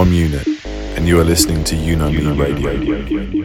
Om Unit, and you are listening to Unite Me Radio. Radio.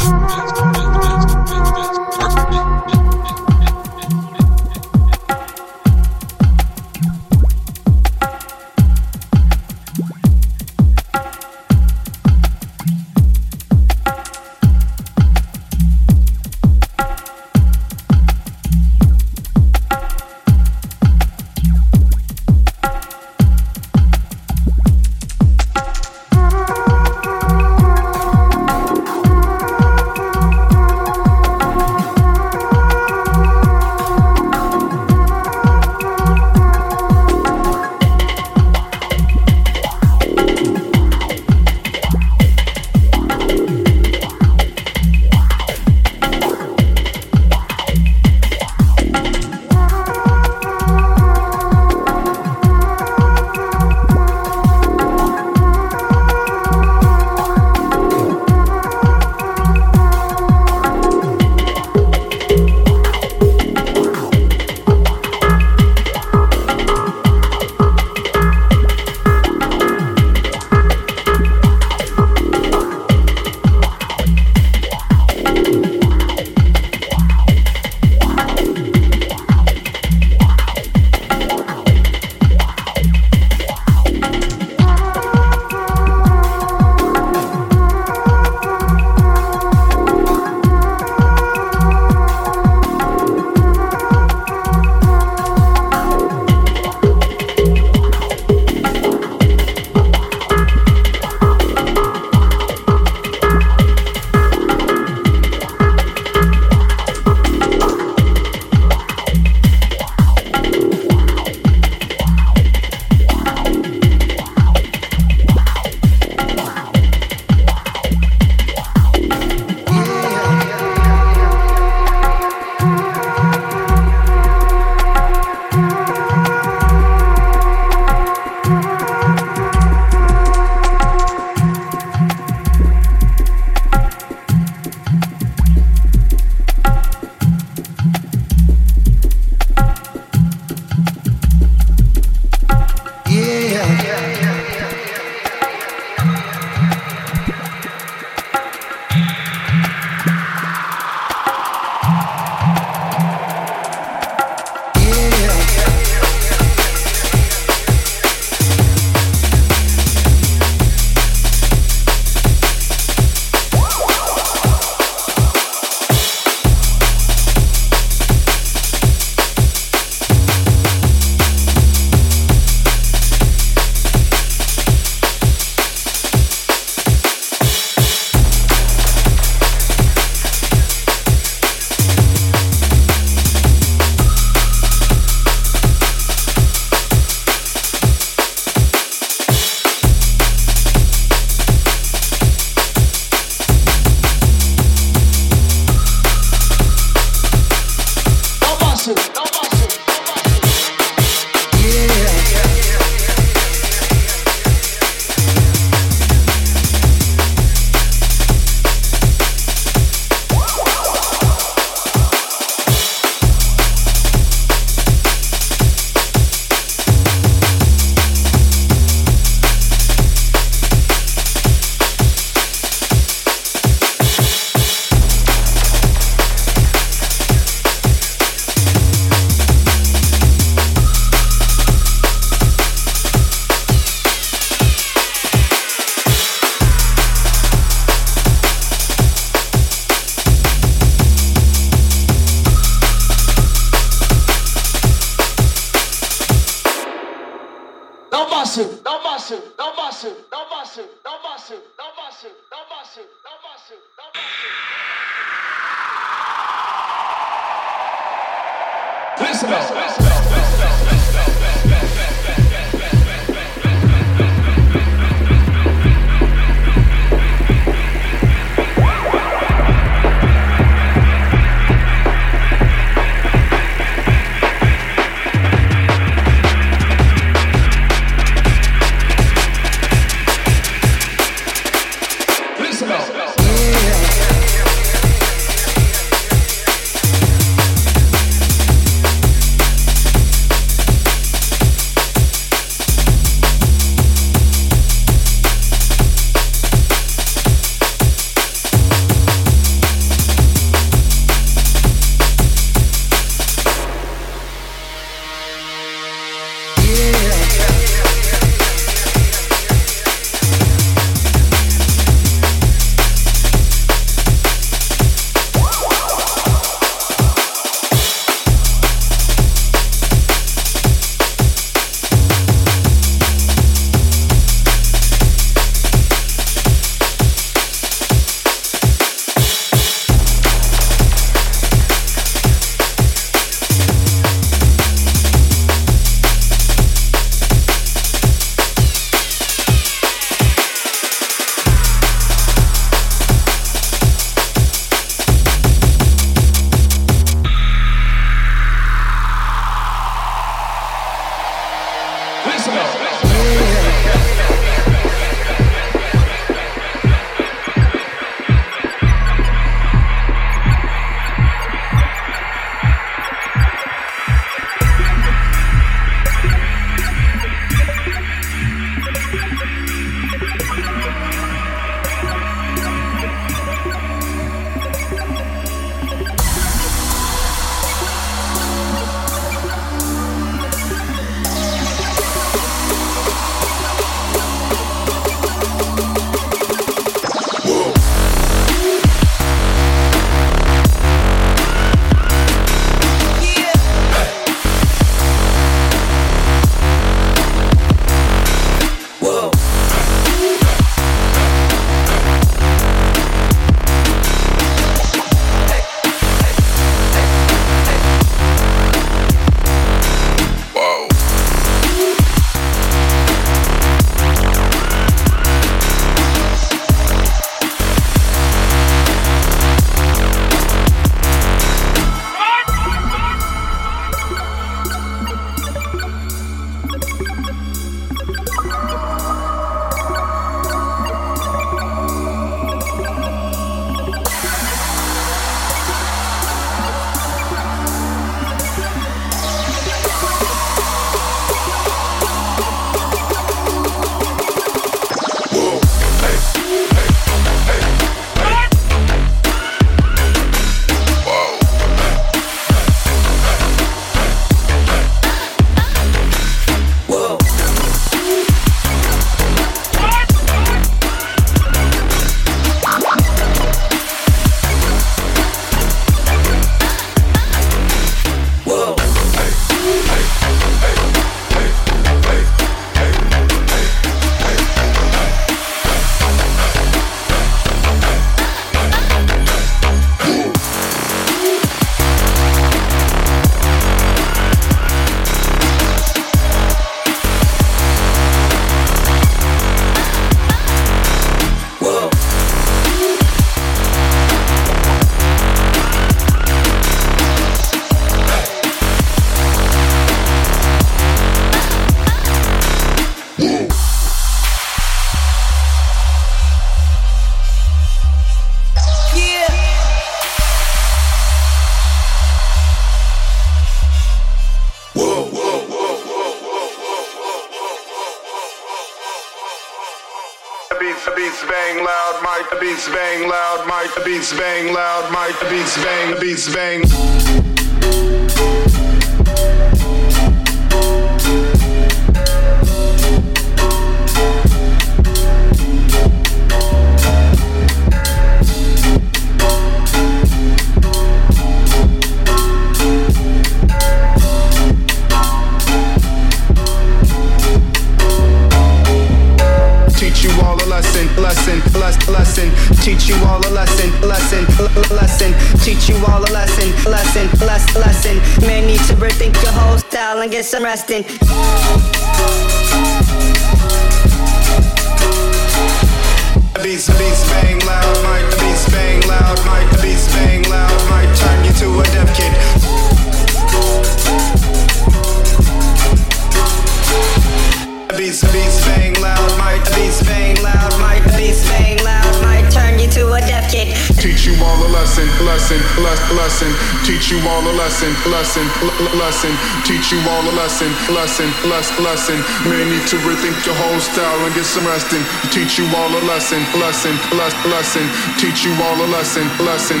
some restin Teach you all a lesson, lesson, lesson, lesson. Teach you all a lesson, lesson,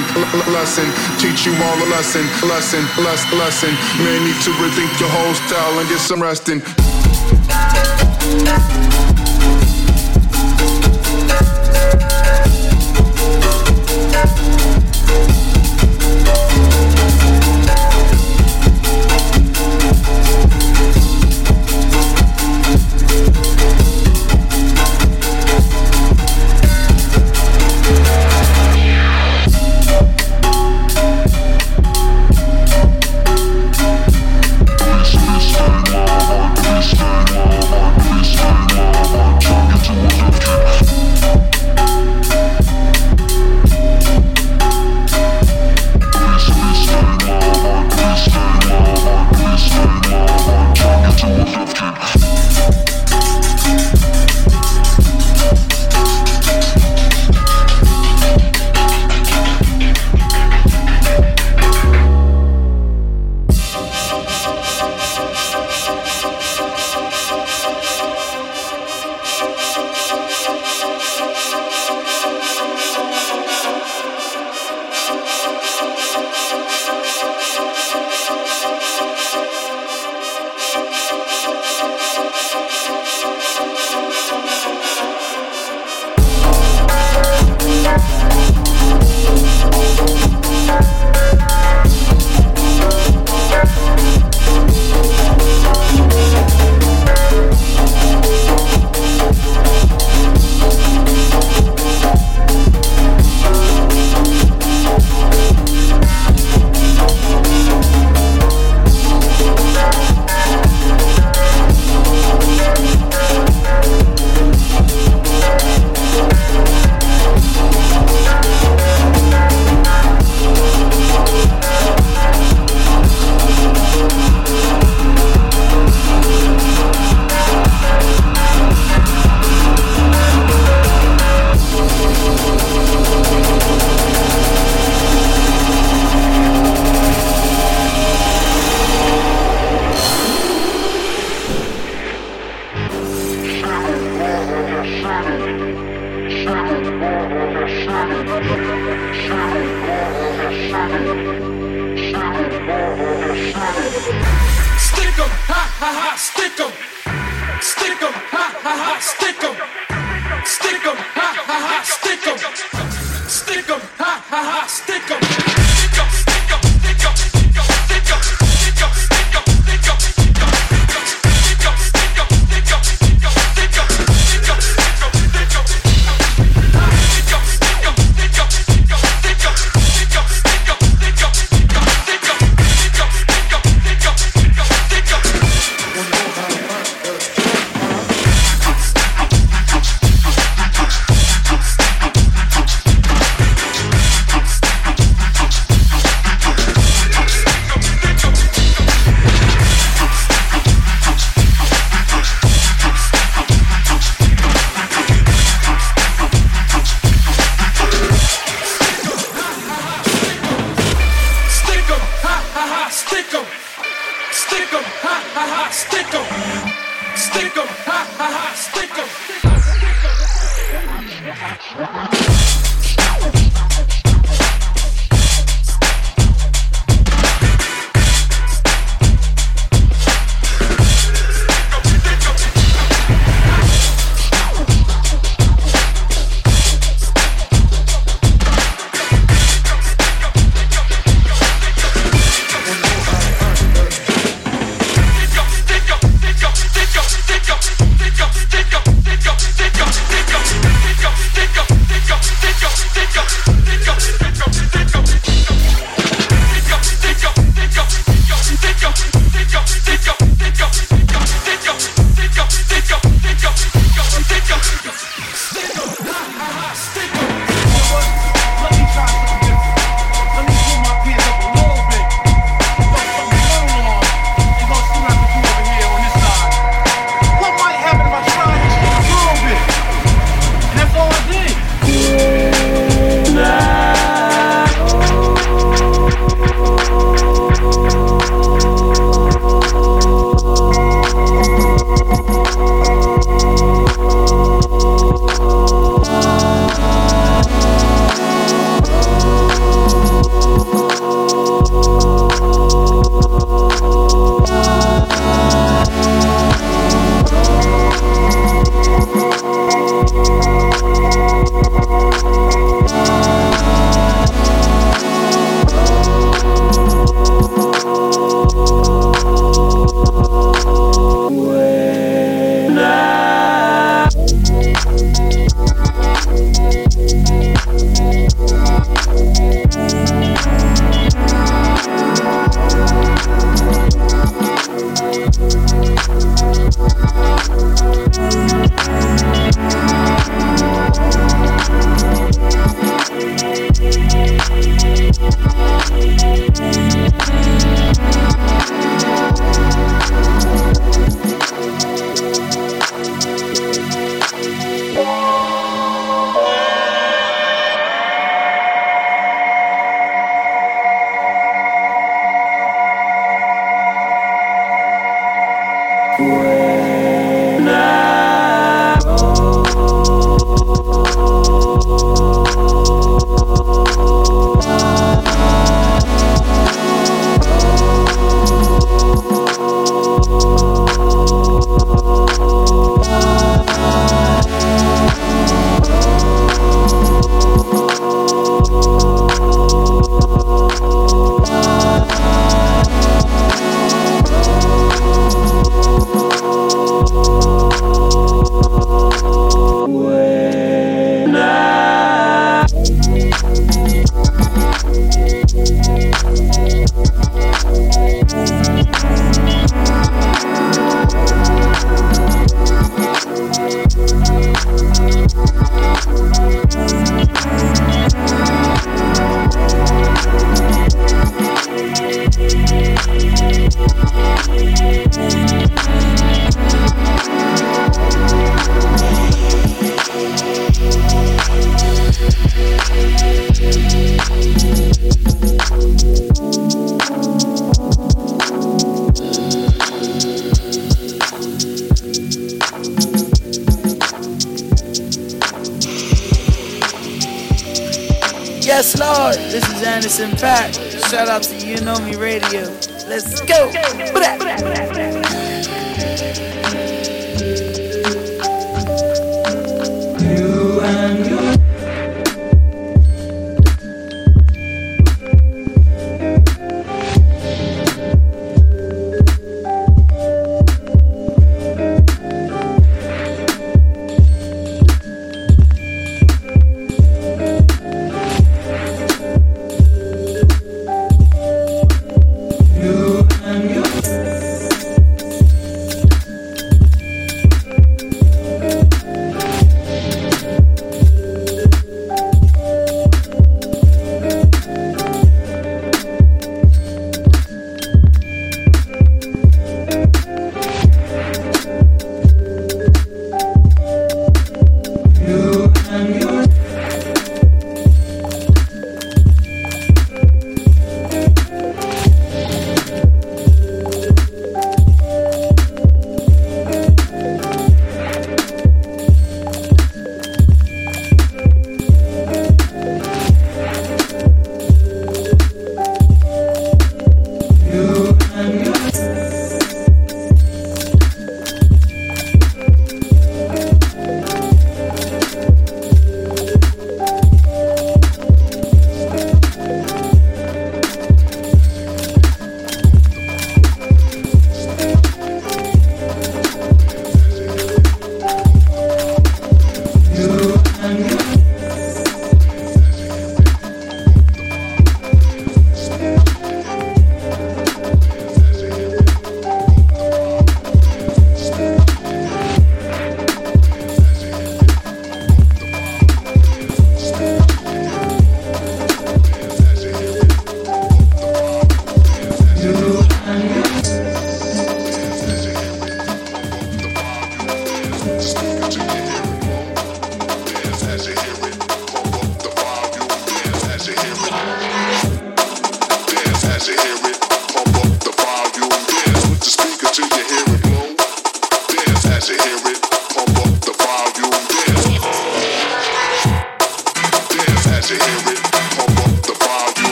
lesson. Teach you all a lesson, lesson, lesson, lesson. May need to rethink your whole style and get some resting.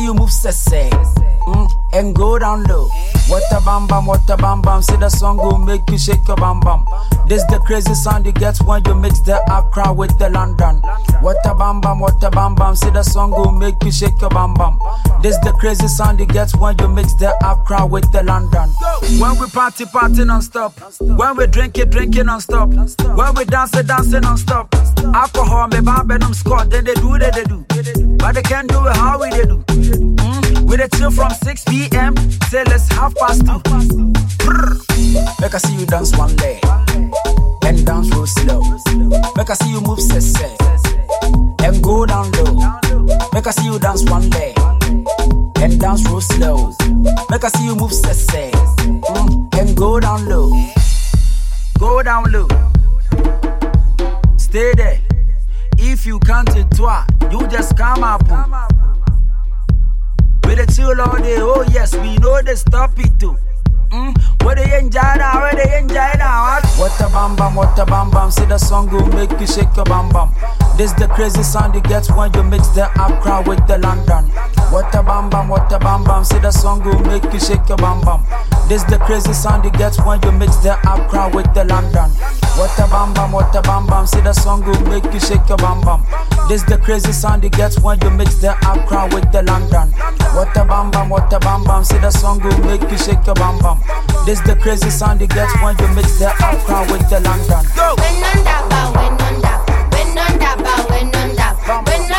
See you move sese mm, and go down low. What a bam bam, what a bam bam. See the song go make you shake your bam bam. This the crazy sound you get when you mix the Accra with the London. What a bam bam, what a bam bam. See the song go make you shake your bam bam. This the crazy sound you get when you mix the Accra with the London. When we party, party non-stop. When we drink it, drink it non-stop. When we dance it, dance it non-stop. Alcohol, me bam, them squad. Then they do, they, they do. But they can't do it how we they do. We dey chill from 6 p.m. till it's half past two. Brr. Make I see you dance one leg and dance real slow. Make I see you move sese and go down low. Make I see you dance one leg and dance real slow. Make I see you move sese This the crazy sound you gets when you mix the Accra with the London. What a bam bam, what a bam bam. See the song will make you shake your bam bam. This the crazy sound you gets when you mix the Accra with the London. What a bam bam, what a bam bam. See the song will make you shake your bam bam. This the crazy sound you get when you mix the Accra with the London. What a bam bam, what a bam bam. See the song go make you shake your bam bam. This the crazy sound you gets when you mix the Accra with the London. Go.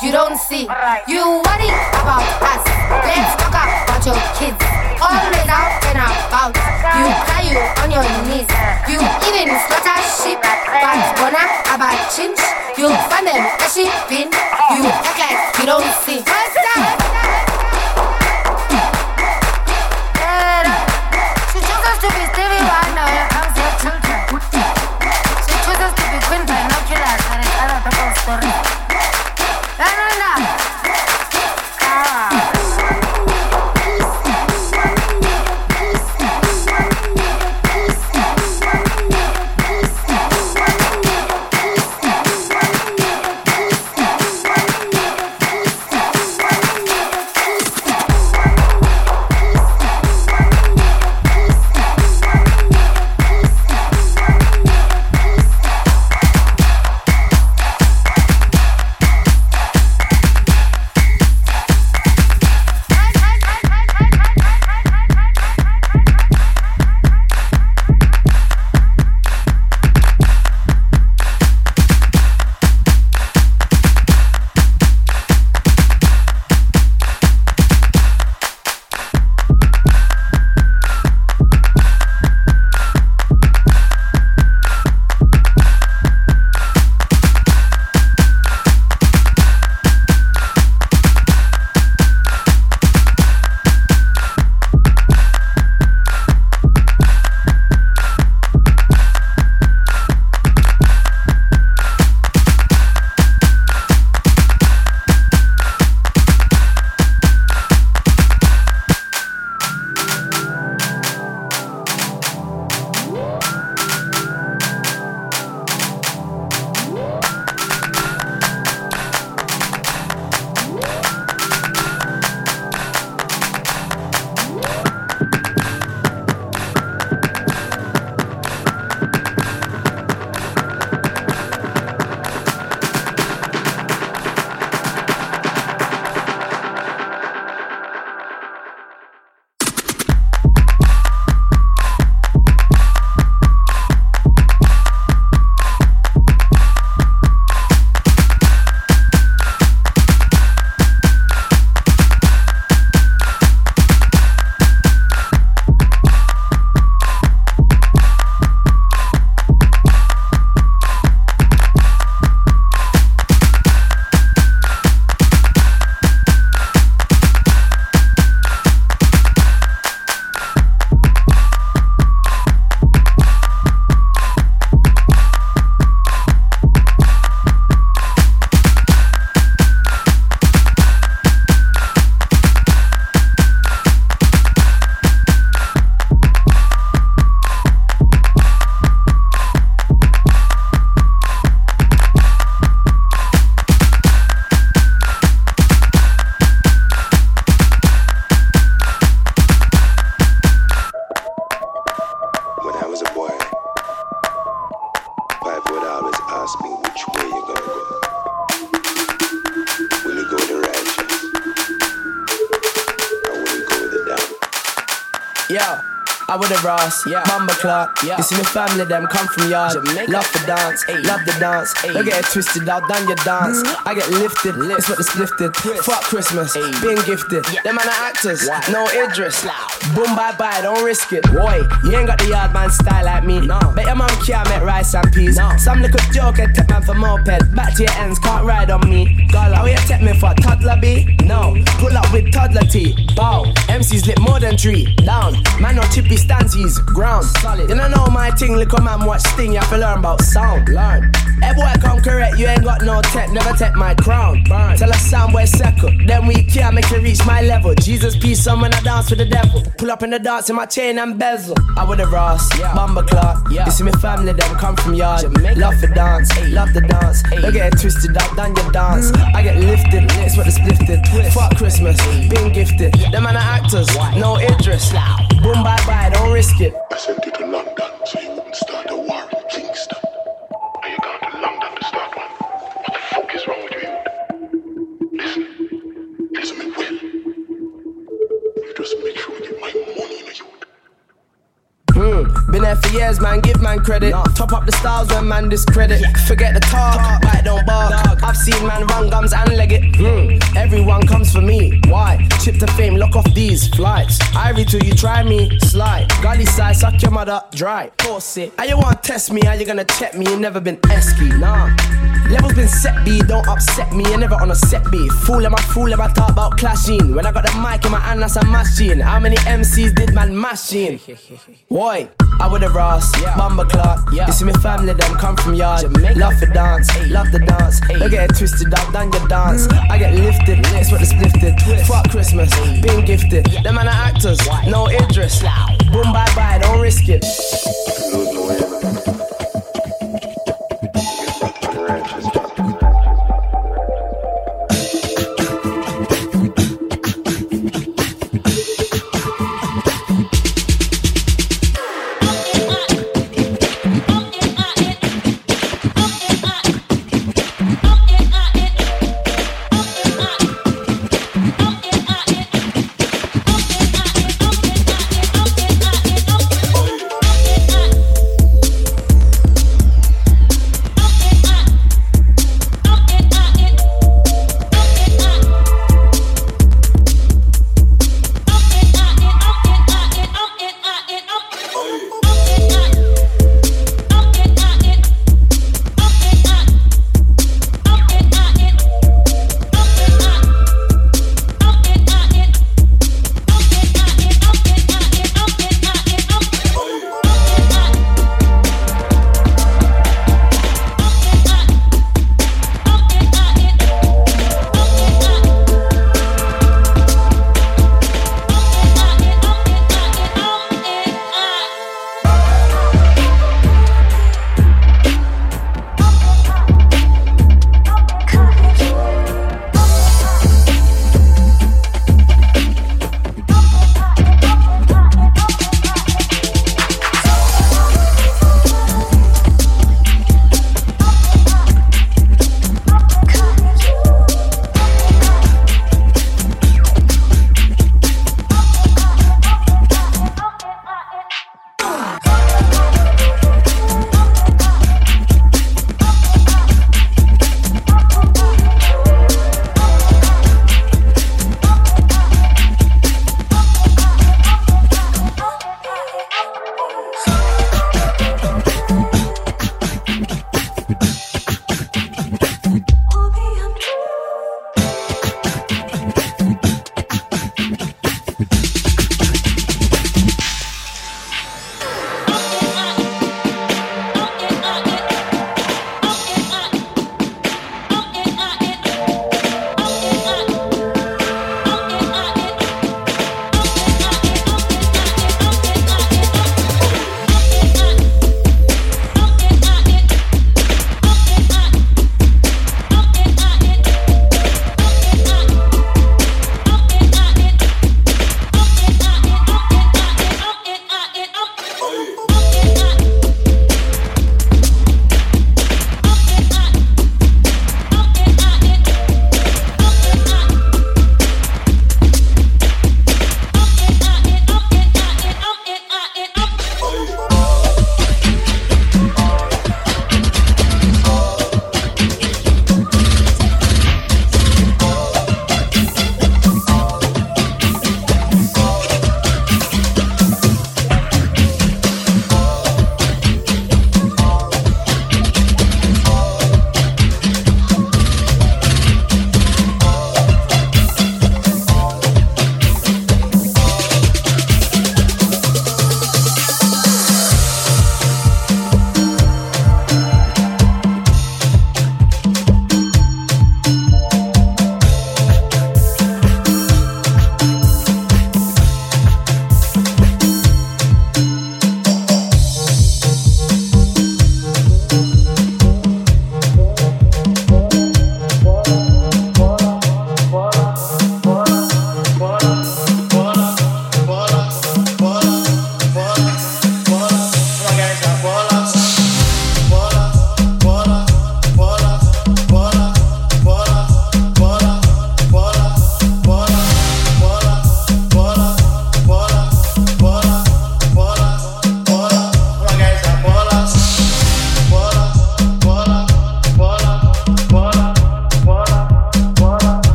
see. You worry about us. Let's talk about your kids. Always out and about. You cry you on your knees. You even slaughter sheep. But bona about chinch. You find them a sheep bin. You act like you don't see. Yeah. Mamba Clark, yeah. You see me family, them come from yard. Jamaica. Love the dance, ay. love the dance. Ay. Don't get it twisted, out done your dance. I get lifted, it's what the splifted. Fuck Christmas, being gifted. Yeah. Them man are actors, no Idris. Boom, bye bye, don't risk it. Boy, you ain't got the yard man style like me. No. Bet your mom can't make rice and peas. No. Some little joke and take man for moped. Back to your ends, can't ride on me. Girl, how you take me for toddler B? No. Pull up with Toddla T. Bow. MCs lit more than three. Down. Man, no chippy stances. Ground. Solid. You don't know my thing, little man watch sting. You have to learn about sound. Learn. Hey boy, come correct. You ain't got no tech. Never take my crown. Burn. Tell us sound boy second. Then we can't make you reach my level. Jesus peace, some when I dance with the devil. Pull up in the dance in my chain and bezel. I with the Ross, yeah. Bumba Clark. Yeah. You see me family, them come from yard. Jamaica. Love the dance, ay. love the dance. Ay. Don't get it twisted, I've done your dance. I get lifted, it's what it's lifted. Twist. Fuck Christmas, being gifted. Them man are actors, no Idris. Boom, bye bye, don't risk it. To London so you wouldn't start a war in Kingston. Been there for years, man, give man credit. Top up the styles when man discredit. Forget the talk, bite don't bark. I've seen man run gums and leg it. Mm. Everyone comes for me. Why? Chip to fame, lock off these flights. Ivory till you try me, slide. Gully side, suck your mother dry. Force it. How you wanna test me? How you gonna check me? You never been esky, nah. Levels been set B, don't upset me. You never on a set B. Fool am I fool am I talk about clashing? When I got the mic in my hand, that's a machine. How many MCs did man machine? Boy, I would have Ross, yeah. Bumba Clark. You see me family, them come from yard. Love to dance, love the dance. Don't get it twisted, I've done your dance. I get lifted, it's what the splifted. Fuck Christmas, being gifted. Them man are actors, no Idris. Boom, bye bye, don't risk it.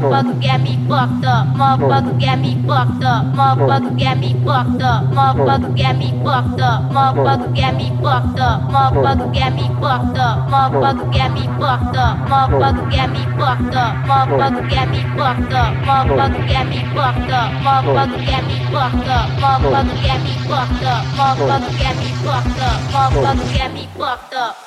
Motherfucker get me fucked up. Motherfucker get me fucked up. Motherfucker get me fucked up. Motherfucker get me fucked up. Motherfucker get me fucked up. Motherfucker get me fucked up. Motherfucker get me fucked up. Motherfucker get me fucked up. Motherfucker get me fucked up. Motherfucker get me fucked up. Motherfucker get me fucked up. Motherfucker get me fucked up. Motherfucker get me fucked up. Motherfucker get me fucked up.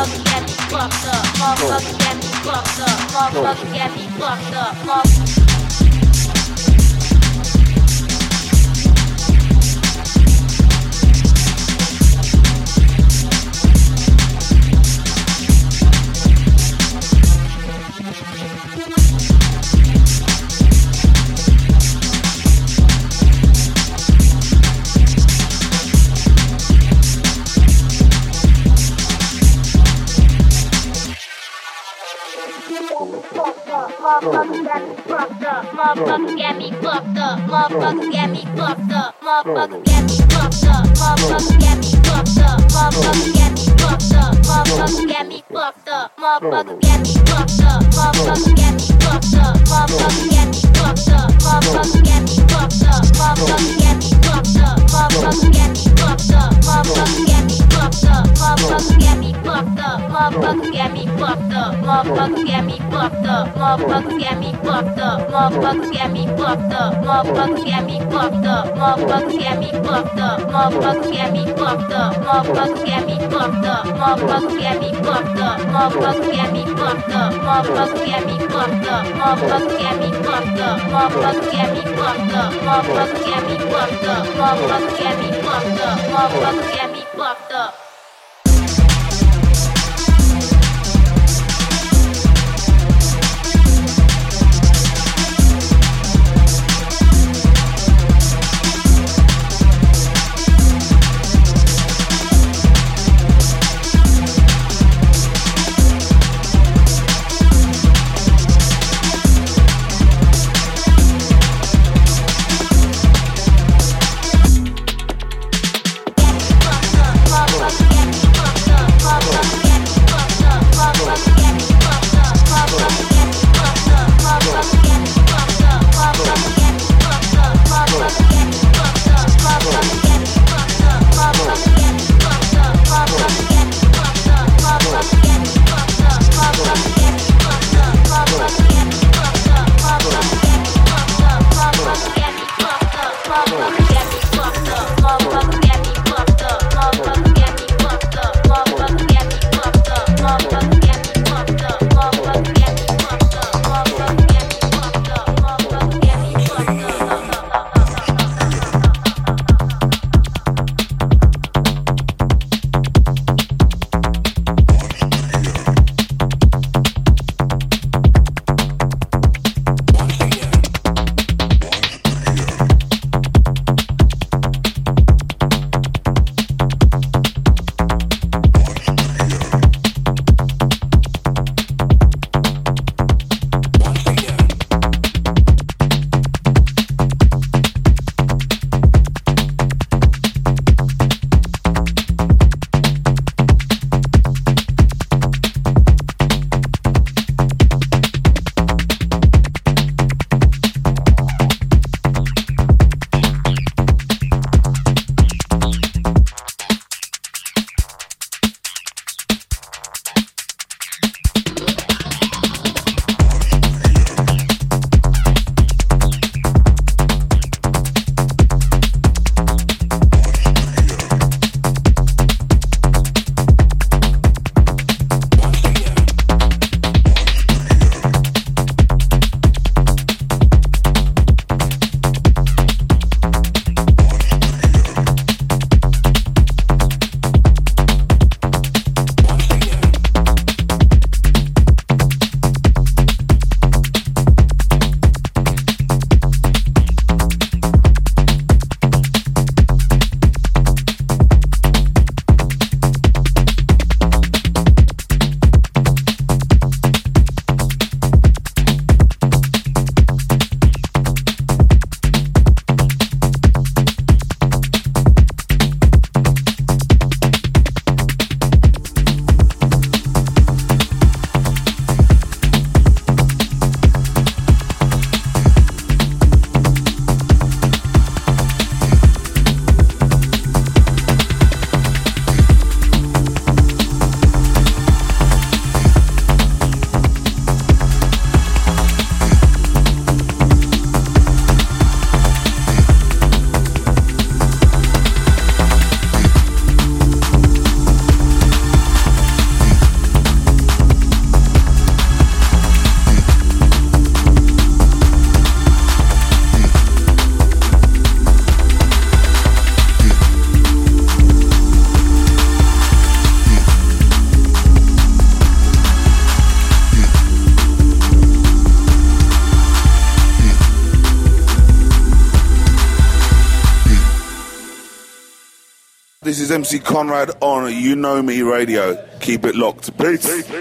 Up, motherfucker, get me fucked up, motherfucker, get me fucked up, motherfucker, get me fucked up, motherfucker. Motherfucker got me fucked up. Motherfucker got me fucked up. Motherfucker got me fucked up. Motherfucker got me fucked up. Motherfucker got me fucked up. Motherfucker got me fucked up. Motherfucker got me fucked up. Motherfucker got me fucked up. Motherfucker got me fucked up. Motherfucker got me fucked up. Motherfucker got me fucked up. Motherfucker got me fucked up. Motherfucker got me fucked up. Motherfucker got me fucked up. Motherfucker got me fucked up. Motherfucker got me fucked up. Motherfucker got me fucked up. Motherfucker got me fucked up. Motherfucker got me fucked up. Motherfucker got me fucked up. Motherfucker got me fucked up. Motherfucker got me fucked up. Motherfucker got me fucked up. Motherfucker got me fucked up. Motherfucker got me fucked up. Motherfucker got me fucked up. Motherfucker got me fucked up. Motherfucker got me fucked up. Motherfucker got me fucked up. Motherfucker got me Locked up. MC Conrad on You Know Me Radio. Keep it locked. Peace. boom,